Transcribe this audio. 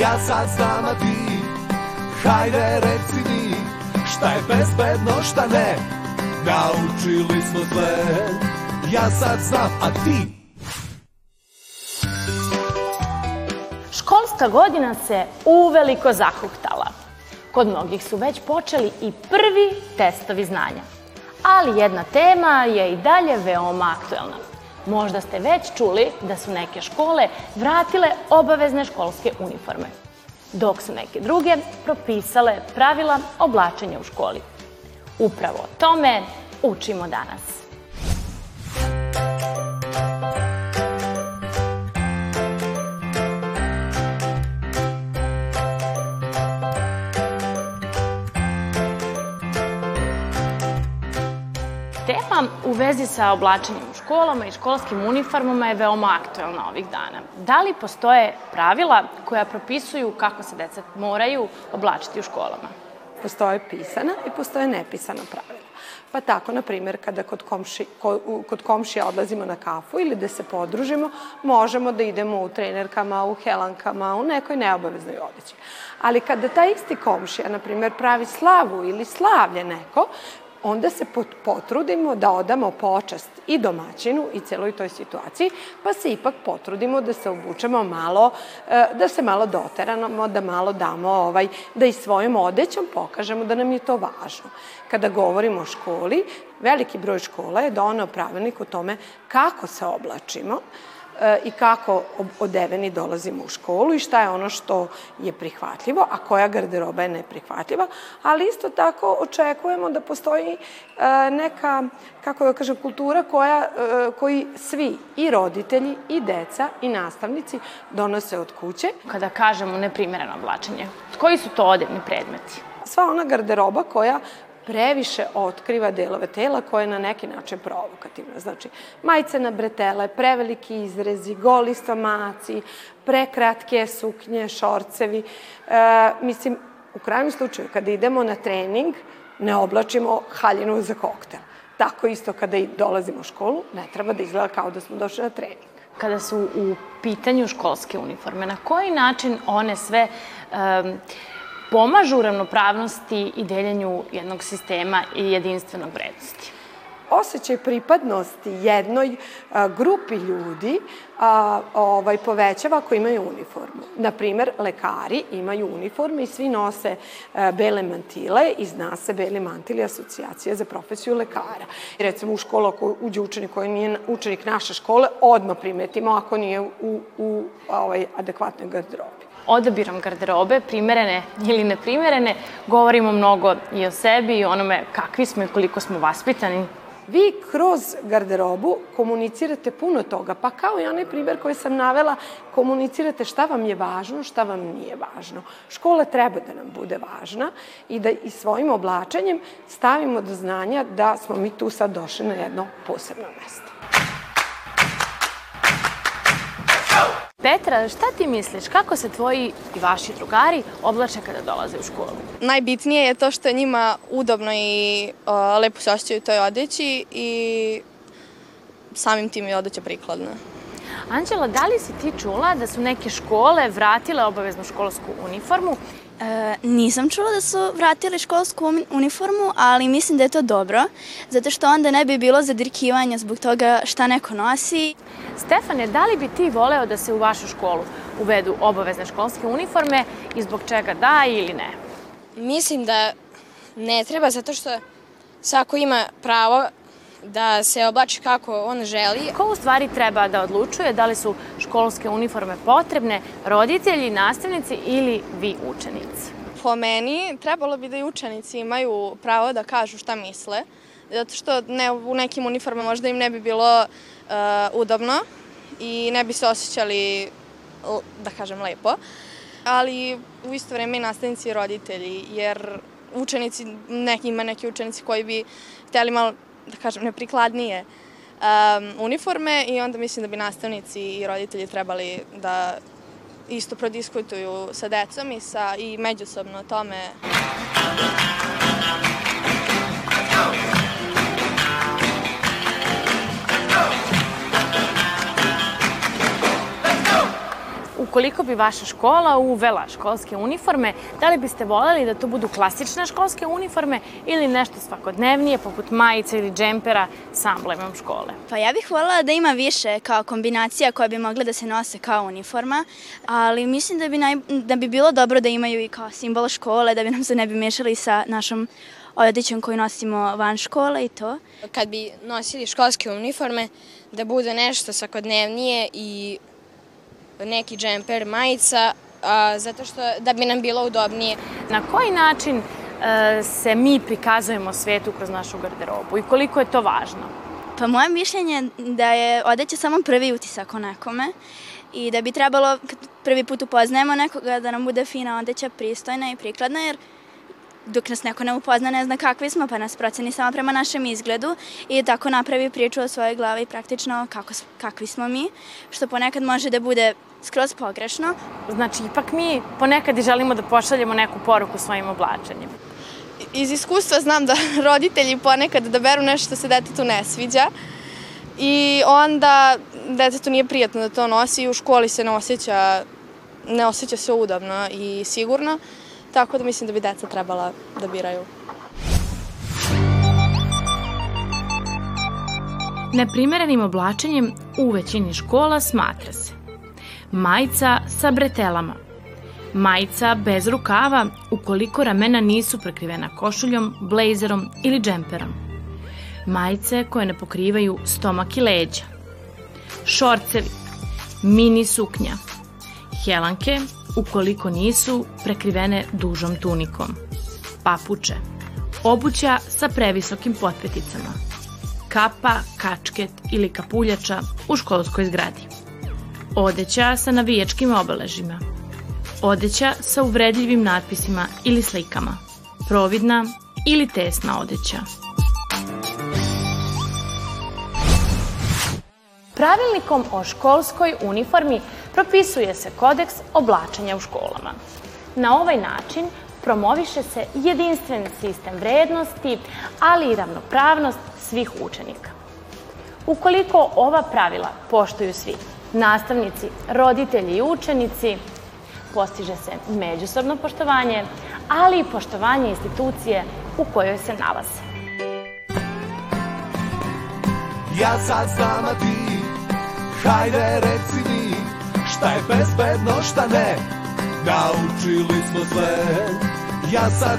Ja sad znam, a ti Hajde reci mi Šta je bezbedno, šta ne Naučili smo sve Ja sad znam, a ti Školska godina se uveliko zahuktala. Kod mnogih su već počeli i prvi testovi znanja. Ali jedna tema je i dalje veoma aktuelna. Možda ste već čuli da su neke škole vratile obavezne školske uniforme, dok su neke druge propisale pravila oblačenja u školi. Upravo o tome učimo danas. U vezi sa oblačenjem u školama i školskim uniformama je veoma aktuelna ovih dana. Da li postoje pravila koja propisuju kako se deca moraju oblačiti u školama? Postoje pisana i postoje nepisana pravila. Pa tako, na primjer, kada kod, komši, kod komšija odlazimo na kafu ili da se podružimo, možemo da idemo u trenerkama, u helankama, u nekoj neobaveznoj odeći. Ali kada taj isti komšija, na primjer, pravi slavu ili slavlje neko, onda se potrudimo da odamo počast i domaćinu i celoj toj situaciji, pa se ipak potrudimo da se obučemo malo, e, da se malo doteramo, da malo damo, ovaj, da i svojom odećom pokažemo da nam je to važno. Kada govorimo o školi, veliki broj škola je donao pravilnik o tome kako se oblačimo, i kako odeveni dolazimo u školu i šta je ono što je prihvatljivo, a koja garderoba je neprihvatljiva, ali isto tako očekujemo da postoji e, neka, kako da kažem, kultura koja, e, koji svi, i roditelji, i deca, i nastavnici donose od kuće. Kada kažemo neprimereno oblačenje, koji su to odevni predmeti? Sva ona garderoba koja previše otkriva delove tela koje je na neki način provokativna. Znači, majice na bretele, preveliki izrezi, goli stomaci, prekratke suknje, šorcevi. E, mislim, u krajnjem slučaju, kada idemo na trening, ne oblačimo haljinu za koktel. Tako isto kada i dolazimo u školu, ne treba da izgleda kao da smo došli na trening. Kada su u pitanju školske uniforme, na koji način one sve um, pomažu u ravnopravnosti i deljenju jednog sistema i jedinstvenog vrednosti? Osećaj pripadnosti jednoj a, grupi ljudi a, ovaj, povećava ako imaju uniformu. Naprimer, lekari imaju uniforme i svi nose a, bele mantile i zna se beli mantili asocijacija za profesiju lekara. Recimo u školu ako uđe učenik koji nije učenik naše škole, odmah primetimo ako nije u, u ovaj, adekvatnoj garderobi odabirom garderobe, primerene ili neprimerene, govorimo mnogo i o sebi i onome kakvi smo i koliko smo vaspitani. Vi kroz garderobu komunicirate puno toga, pa kao i onaj primer koji sam navela, komunicirate šta vam je važno, šta vam nije važno. Škola treba da nam bude važna i da i svojim oblačenjem stavimo do znanja da smo mi tu sad došli na jedno posebno mesto. Petra, šta ti misliš, kako se tvoji i vaši drugari oblače kada dolaze u školu? Najbitnije je to što je njima udobno i o, lepo se osjećaju u toj odeći i samim tim je odeća prikladna. Anđela, da li si ti čula da su neke škole vratile obaveznu školsku uniformu E, nisam čula da su vratili školsku uniformu, ali mislim da je to dobro, zato što onda ne bi bilo zadirkivanja zbog toga šta neko nosi. Stefane, da li bi ti voleo da se u vašu školu uvedu obavezne školske uniforme i zbog čega da ili ne? Mislim da ne treba, zato što svako ima pravo da se oblači kako on želi. Ko u stvari treba da odlučuje da li su školske uniforme potrebne, roditelji, nastavnici ili vi učenici? Po meni trebalo bi da i učenici imaju pravo da kažu šta misle, zato što ne, u nekim uniformama možda im ne bi bilo uh, udobno i ne bi se osjećali, da kažem, lepo, ali u isto vreme i nastavnici i roditelji, jer učenici, neki, ima neki učenici koji bi hteli malo da kažem, neprikladnije um, uniforme i onda mislim da bi nastavnici i roditelji trebali da isto prodiskutuju sa decom i, sa, i međusobno o tome. U ukoliko bi vaša škola uvela školske uniforme, da li biste voljeli da to budu klasične školske uniforme ili nešto svakodnevnije, poput majica ili džempera sa amblemom škole? Pa ja bih voljela da ima više kao kombinacija koja bi mogla da se nose kao uniforma, ali mislim da bi, naj, da bi bilo dobro da imaju i kao simbol škole, da bi nam se ne bi mešali sa našom odećom koju nosimo van škole i to. Kad bi nosili školske uniforme, da bude nešto svakodnevnije i neki džemper, majica, a, zato što da bi nam bilo udobnije. Na koji način e, se mi prikazujemo svetu kroz našu garderobu i koliko je to važno? Pa moje mišljenje je da je odeća samo prvi utisak o nekome i da bi trebalo kad prvi put upoznajemo nekoga da nam bude fina odeća, pristojna i prikladna jer dok nas neko ne upozna ne zna kakvi smo, pa nas proceni samo prema našem izgledu i tako napravi priču o svojoj glavi praktično kako, kakvi smo mi, što ponekad može da bude skroz pogrešno. Znači, ipak mi ponekad i želimo da pošaljemo neku poruku svojim oblačenjem. Iz iskustva znam da roditelji ponekad da beru nešto što se detetu ne sviđa i onda detetu nije prijatno da to nosi i u školi se ne osjeća, ne osjeća se udobno i sigurno. Tako da mislim da bi deca trebala da biraju. Neprimerenim oblačenjem u većini škola smatra se majica sa bretelama, majica bez rukava ukoliko ramena nisu prekrivena košuljom, blejzerom ili džemperom, majice koje ne pokrivaju stomak i leđa, šorcevi, mini suknja, helanke ukoliko nisu prekrivene dužom tunikom, papuče, obuća sa previsokim potpeticama, kapa, kačket ili kapuljača u školskoj zgradi, odeća sa navijačkim obeležima, odeća sa uvredljivim natpisima ili slikama, providna ili tesna odeća. Pravilnikom o školskoj uniformi propisuje se kodeks oblačenja u školama. Na ovaj način promoviše se jedinstven sistem vrednosti, ali i ravnopravnost svih učenika. Ukoliko ova pravila poštuju svi, nastavnici, roditelji i učenici, postiže se međusobno poštovanje, ali i poštovanje institucije u kojoj se nalaze. Ja sad znam, a ti Hajde reci mi šta je bezbedno, šta ne. Naučili smo sve. Ja sad